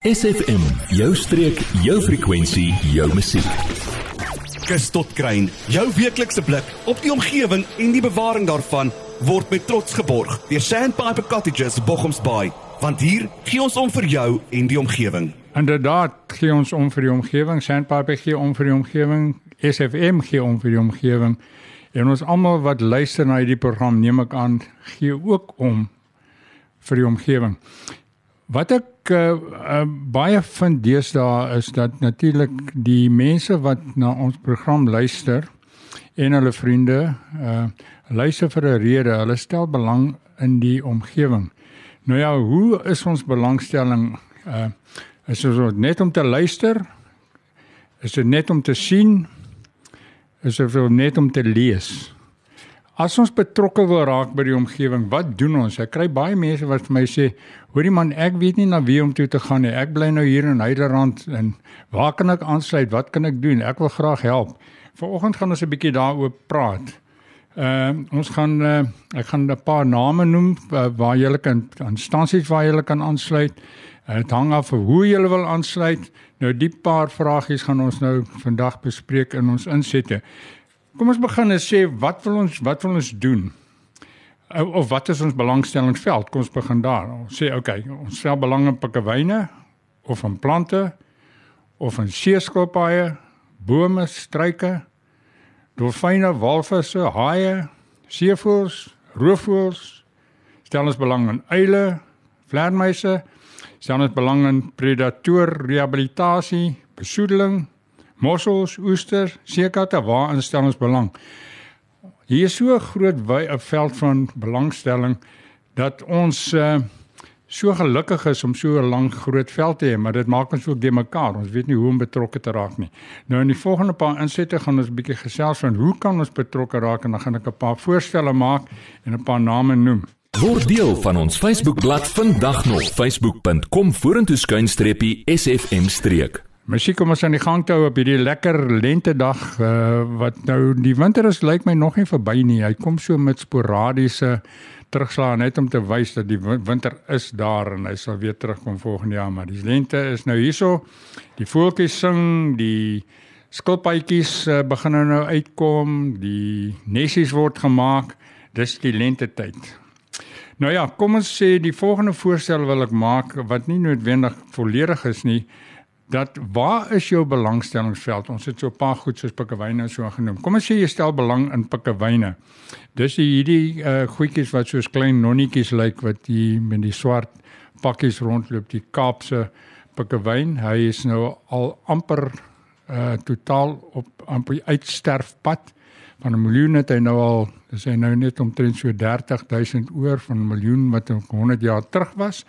SFM, jou streek, jou frekwensie, jou musiek. Kus tot kruin, jou weeklikse blik op die omgewing en die bewaring daarvan word met trots geborg deur Sandpiper Cottages Bochumsbaai, want hier gee ons om vir jou en die omgewing. Inderdaad, gee ons om vir die omgewing, Sandpiper gee om vir die omgewing, SFM gee om vir die omgewing. En ons almal wat luister na hierdie program, neem ek aan, gee ook om vir die omgewing. Wat ek uh, uh, baie vind deesdae is dat natuurlik die mense wat na ons program luister en hulle vriende uh luister vir 'n rede. Hulle stel belang in die omgewing. Nou ja, hoe is ons belangstelling uh is dit net om te luister? Is dit net om te sien? Is dit net om te lees? As ons betrokke wil raak by die omgewing, wat doen ons? Ek kry baie mense wat vir my sê, "Hoorie man, ek weet nie na wie om toe te gaan nie. Ek bly nou hier in Heiderrand en waar kan ek aansluit? Wat kan ek doen? Ek wil graag help." Vanoggend gaan ons 'n bietjie daaroor praat. Ehm uh, ons gaan uh, ek gaan 'n paar name noem uh, waar jy kan instansies waar jy kan aansluit. Dit hang af hoe jy wil aansluit. Nou die paar vragies gaan ons nou vandag bespreek in ons insette. Kom ons begin en sê wat wil ons wat wil ons doen? Of wat is ons belangstellingsveld? Kom ons begin daar. Ons sê okay, ons stel belang in pikkewyne of in plante of in seeskilpaaie, bome, struike, dolfyne, walvisse, haie, seevoëls, roofvoëls. Stel ons belang in uile, vleermuise. Stel ons belang in predator rehabilitasie, besoedeling, mossels, oesters, seekatte, waar instel ons belang? Hier is so 'n groot wye veld van belangstelling dat ons uh, so gelukkig is om so 'n lang groot veld te hê, maar dit maak ons ook de mekaar. Ons weet nie hoe om betrokke te raak nie. Nou in die volgende paar insette gaan ons 'n bietjie gesels van hoe kan ons betrokke raak en dan gaan ek 'n paar voorstelle maak en 'n paar name noem. Word deel van ons Facebookblad vandag nog facebook.com vorentoe skuinstreepie sfm streek. Musiek kom ons aan die gang toe op hierdie lekker lentedag uh, wat nou die winter is lyk my nog nie verby nie. Hy kom so met sporadiese terugslag net om te wys dat die winter is daar en hy sal weer terugkom volgende jaar, maar die lente is nou hierso. Die voeltjies sing, die skilpaadjies uh, begin nou uitkom, die nessies word gemaak. Dis die lente tyd. Nou ja, kom ons sê die volgende voorstel wil ek maak wat nie noodwendig volledig is nie dat waar is jou belangstellingsveld? Ons het so 'n paar goed soos pikkewyne so genoem. Kom ons sê jy stel belang in pikkewyne. Dis hierdie uh goedjies wat soos klein nonnetjies lyk wat hier met die swart pakkies rondloop, die Kaapse pikkewyn. Hy is nou al amper uh totaal op amper uitsterfpad. Van 'n miljoen het hy nou al, dis hy nou net omtrent so 30000 oor van 'n miljoen wat 100 jaar terug was.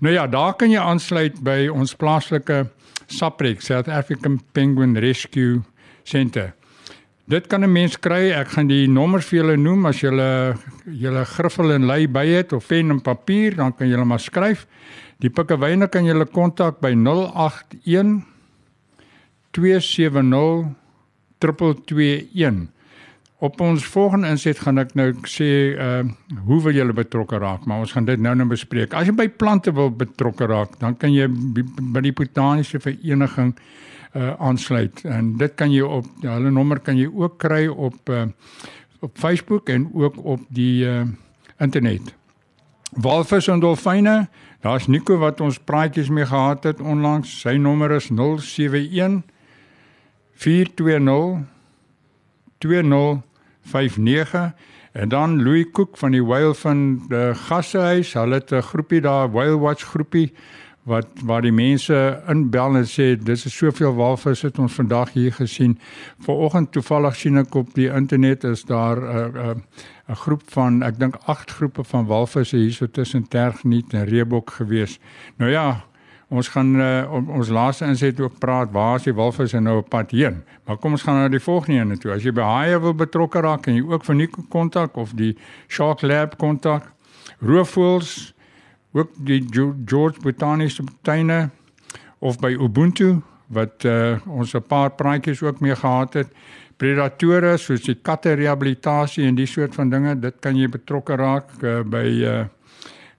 Nou ja, daar kan jy aansluit by ons plaaslike SAPREC, South African Penguin Rescue Centre. Dit kan 'n mens kry. Ek gaan die nommers vir julle noem as julle julle griffel en lei by het of pen en papier, dan kan julle maar skryf. Die pikkewyne kan julle kontak by 081 270 221 Op ons volgende inset gaan ek nou sê uh hoe wil julle betrokke raak, maar ons gaan dit nou nou bespreek. As jy by plante wil betrokke raak, dan kan jy by die botaniese vereniging uh aansluit en dit kan jy op ja, hulle nommer kan jy ook kry op uh op Facebook en ook op die uh internet. Walvis en dolfyne, daar's Nico wat ons praatjies mee gehad het onlangs. Sy nommer is 071 420 20 59 en dan Louis Cook van die Whale van die Gassehuis. Hulle het 'n groepie daar, Whale Watch groepie wat waar die mense inbel en sê dis is soveel walvisse het ons vandag hier gesien. Vanoggend toevallig sien ek op die internet is daar 'n uh, 'n uh, 'n groep van ek dink 8 groepe van walvisse hier so tussen Tergniet en Reebok gewees. Nou ja, Ons gaan uh, ons laaste inset ook praat waar is die walvis en nou op pad heen. Maar kom ons gaan na die volgende een toe. As jy by haie wil betrokke raak en jy ook vir Nico kontak of die Shark Lab kontak. Roofvoëls ook die George Botaniese tuine of by Ubuntu wat uh, ons 'n paar praatjies ook mee gehad het. Predatore soos die katte rehabilitasie en die soort van dinge, dit kan jy betrokke raak uh, by uh,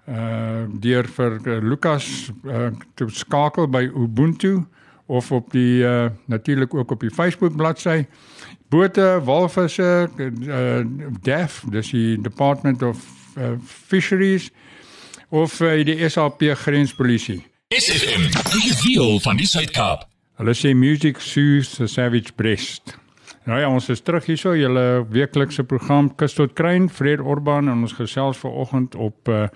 uh deur vir uh, Lukas uh, te skakel by Ubuntu of op die uh, natuurlik ook op die Facebook bladsy. Bote, walvisse, uh, DEF, dis die Department of uh, Fisheries of uh, die SAP grenspolisie. SFM, die deel van die Suid-Kaap. Hulle sê music soothes the savage breast. Nou ja, ons is terug hierso, julle weeklikse program Kus tot Kruin, Fred Orban en ons gesels vanoggend op uh,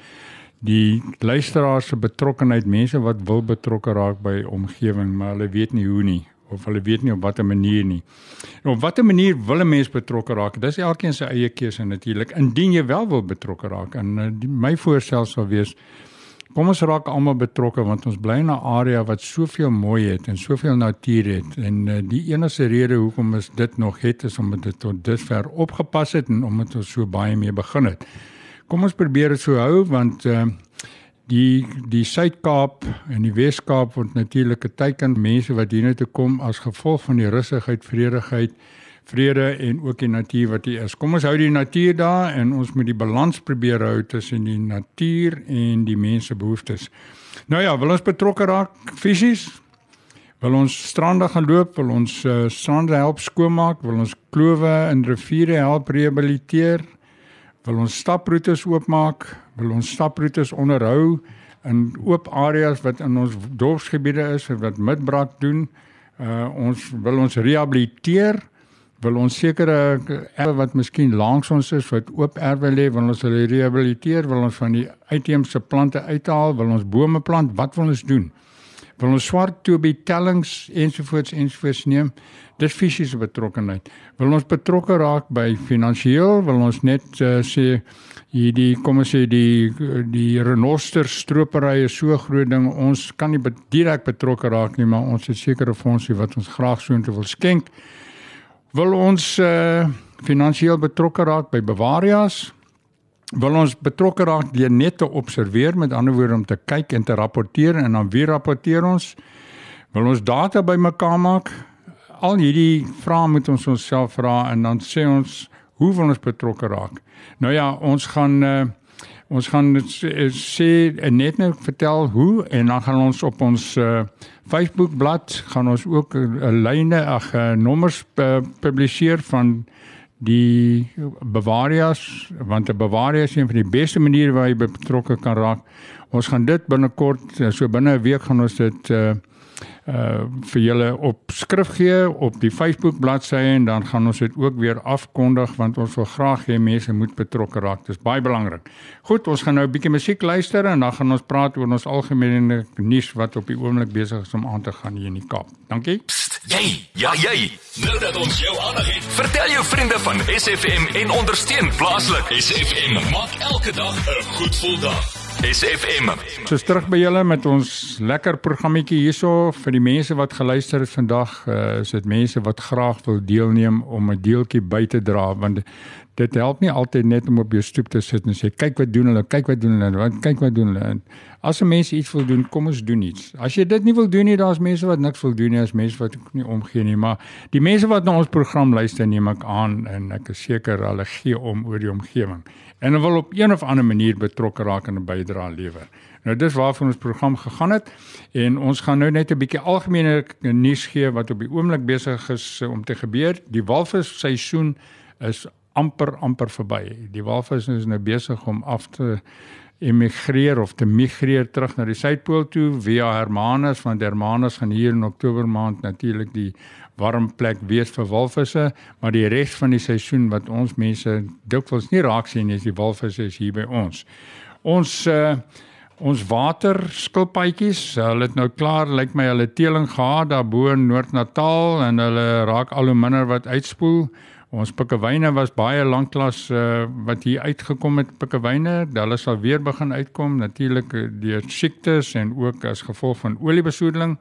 die luisteraars se betrokkeheid, mense wat wil betrokke raak by omgewing, maar hulle weet nie hoe nie of hulle weet nie op watter manier nie. En op watter manier wil 'n mens betrokke raak? Dis elkeen se eie keuse natuurlik. Indien jy wel wil betrokke raak, en uh, die, my voorstel sal wees kom ons raak almal betrokke want ons bly in 'n area wat soveel mooi het en soveel natuur het en uh, die enigste rede hoekom ons dit nog het is omdat dit tot dusver opgepas het en omdat ons so baie mee begin het. Kom ons probeer dit so hou want uh, die die Suid-Kaap en die Wes-Kaap word natuurlik 'n teiken mense wat hier toe kom as gevolg van die rustigheid, vredigheid, vrede en ook die natuur wat hier is. Kom ons hou die natuur daar en ons moet die balans probeer hou tussen die natuur en die mense behoeftes. Nou ja, wil ons betrokke raak fisies? Wil ons strande gaan loop, wil ons uh, strande help skoonmaak, wil ons klowe en riviere help rehabiliteer? Wil ons staproetes oopmaak, wil ons staproetes onderhou in oop areas wat in ons dorpsgebiede is en wat midbraak doen. Uh ons wil ons rehabiliteer, wil ons sekere erwe wat miskien langs ons is wat oop erwe lê, wil ons hulle rehabiliteer, wil ons van die uitheemse plante uithaal, wil ons bome plant, wat wil ons doen? Wil ons swart tobie tellings ensovoorts ensovoorts neem? dis fisiese betrokkenheid. Wil ons betrokke raak by finansiëel, wil ons net uh, sê hierdie kom ons sê die die renoster stropery is so groot ding ons kan nie direk betrokke raak nie maar ons het sekere fondse wat ons graag soontoe wil skenk wil ons uh, finansiëel betrokke raak by Bavarias wil ons betrokke raak deur net te observeer met ander woorde om te kyk en te rapporteer en dan wie rapporteer ons wil ons data bymekaar maak al hierdie vrae moet ons onsself vra en dan sê ons hoe wil ons betrokke raak. Nou ja, ons gaan uh, ons gaan sê net nou vertel hoe en dan gaan ons op ons uh, Facebook bladsy gaan ons ook 'n uh, lyne ag uh, nommers uh, publiseer van die Bavarias want 'n Bavaria is een van die beste maniere waar jy betrokke kan raak. Ons gaan dit binnekort so binne 'n week gaan ons dit uh, uh vir julle op skrif gee op die Facebook bladsy en dan gaan ons dit ook weer afkondig want ons wil graag hê mense moet betrokke raak. Dit is baie belangrik. Goed, ons gaan nou 'n bietjie musiek luister en dan gaan ons praat oor ons algemene nuus wat op die oomblik besig is om aan te gaan hier in die Kaap. Dankie. Psst, jy, ja jy. Nou dat ons jou aandag het, vertel jou vriende van SFM en ondersteun plaaslik. SFM maak elke dag 'n goed gevoel dag. SFM. So terug by julle met ons lekker programmetjie hierso vir die mense wat geluister het vandag. Uh, is dit mense wat graag wil deelneem om 'n deeltjie by te dra want dit help nie altyd net om op jou stoep te sit en sê kyk wat doen hulle, kyk wat doen hulle, want kyk wat doen hulle. En as 'n mens iets wil doen, kom ons doen iets. As jy dit nie wil doen nie, daar's mense wat niks wil doen nie, as mense wat nie omgee nie, maar die mense wat na ons program luister, neem ek aan en ek is seker hulle gee om oor die omgewing en hulle wil op een of ander manier betrokke raak en 'n bydrae lewer. Nou dis waarvan ons program gegaan het en ons gaan nou net 'n bietjie algemene nuus gee wat op die oomblik besig is om te gebeur. Die walvis seisoen is amper amper verby. Die walvis is nou besig om af te emigreer of te migreer terug na die suidpool toe via Hermanus want Hermanus gaan hier in Oktober maand natuurlik die warm plek wees vir walvisse, maar die res van die seisoen wat ons mense dikwels nie raak sien is die walvisse is hier by ons. Ons uh, ons water skilpaadjies, hulle het nou klaar lyk my hulle teeling gehad daar bo in Noord-Natal en hulle raak al hoe minder wat uitspoel. Ons pikkewyne was baie lanklaas uh, wat hier uitgekom het pikkewyne, hulle sal weer begin uitkom natuurlik eh, deur siektes en ook as gevolg van oliebesoedeling.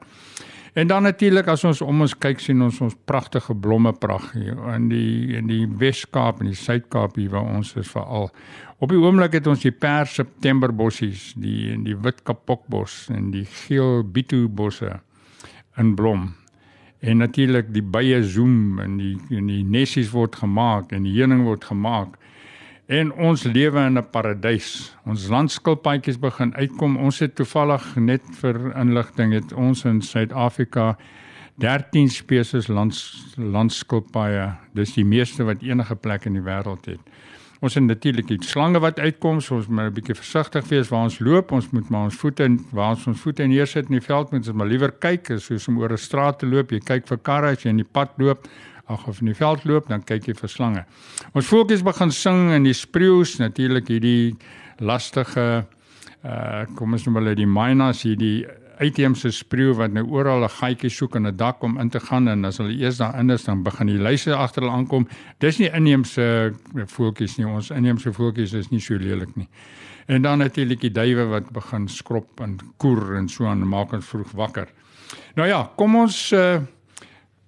En dan natuurlik as ons om ons kyk sien ons ons pragtige blomme pragt hier in die in die Wes-Kaap en die Suid-Kaap hier waar ons is veral. Op die oomblik het ons die per September bossies, die en die wit kapokbos en die geel bitu bosse in blom en natuurlik die bye zoom en die en die nessies word gemaak en die heuning word gemaak En ons lewe in 'n paradys. Ons landskilpaadjies begin uitkom. Ons het toevallig net vir inligting het ons in Suid-Afrika 13 spesies lands landskilpaaie. Dis die meeste wat enige plek in die wêreld het. Ons het natuurlik die slange wat uitkom, so ons moet 'n bietjie versigtig wees waar ons loop. Ons moet maar ons voete waar ons ons voete neersit in die veld, moet ons maar liewer kyk as soos om oor 'n straat te loop. Jy kyk vir karre as jy in die pad loop, ag of in die veld loop, dan kyk jy vir slange. Ons voeltjies begin sing in die spreeus, natuurlik hierdie lastige uh kom ons noem hulle die mynas hierdie uitheemse spreeu wat nou oral 'n gaatjie soek in 'n dak om in te gaan en as hulle eers daarin is dan begin die luise agter hulle aankom. Dis nie inheemse voeltjies nie. Ons inheemse voeltjies is nie so lelik nie. En dan natuurlik die duwe wat begin skrop en koer en so aan maak ons vroeg wakker. Nou ja, kom ons uh,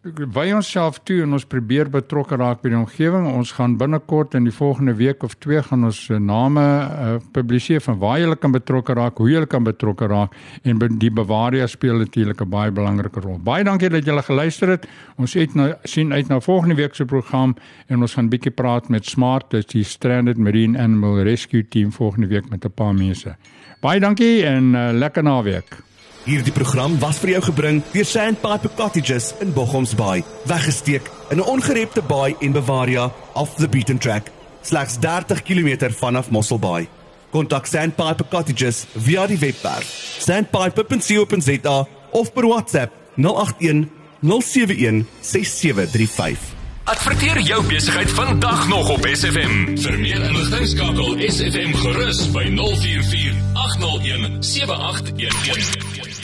wy onsself toe en ons probeer betrokke raak by die omgewing. Ons gaan binnekort in die volgende week of twee gaan ons eh, name uh, publiseer van waar jy kan betrokke raak, hoe jy kan betrokke raak en die Bavaria speel natuurlik 'n baie belangrike rol. Baie dankie dat julle geluister het. Ons het nou sien uit na volgende week se program en ons gaan bietjie praat met Smart, dit is die Stranded Marine Animal Rescue Team volgende week met 'n paar mense. Baie dankie en uh, lekker naweek. Hierdie program was vir jou gebring deur Sandpiper Cottages in Bochomsbaai, weggesteek in 'n ongerepte baai en Bavaria off the beaten track, slegs 30 km vanaf Mosselbaai. Kontak Sandpiper Cottages via die webwerf sandpiper.co.za of per WhatsApp 081 071 6735. Adverteer jou besigheid vandag nog op SFM. Vir meer inligting skakel SFM gerus by 044 801 7811.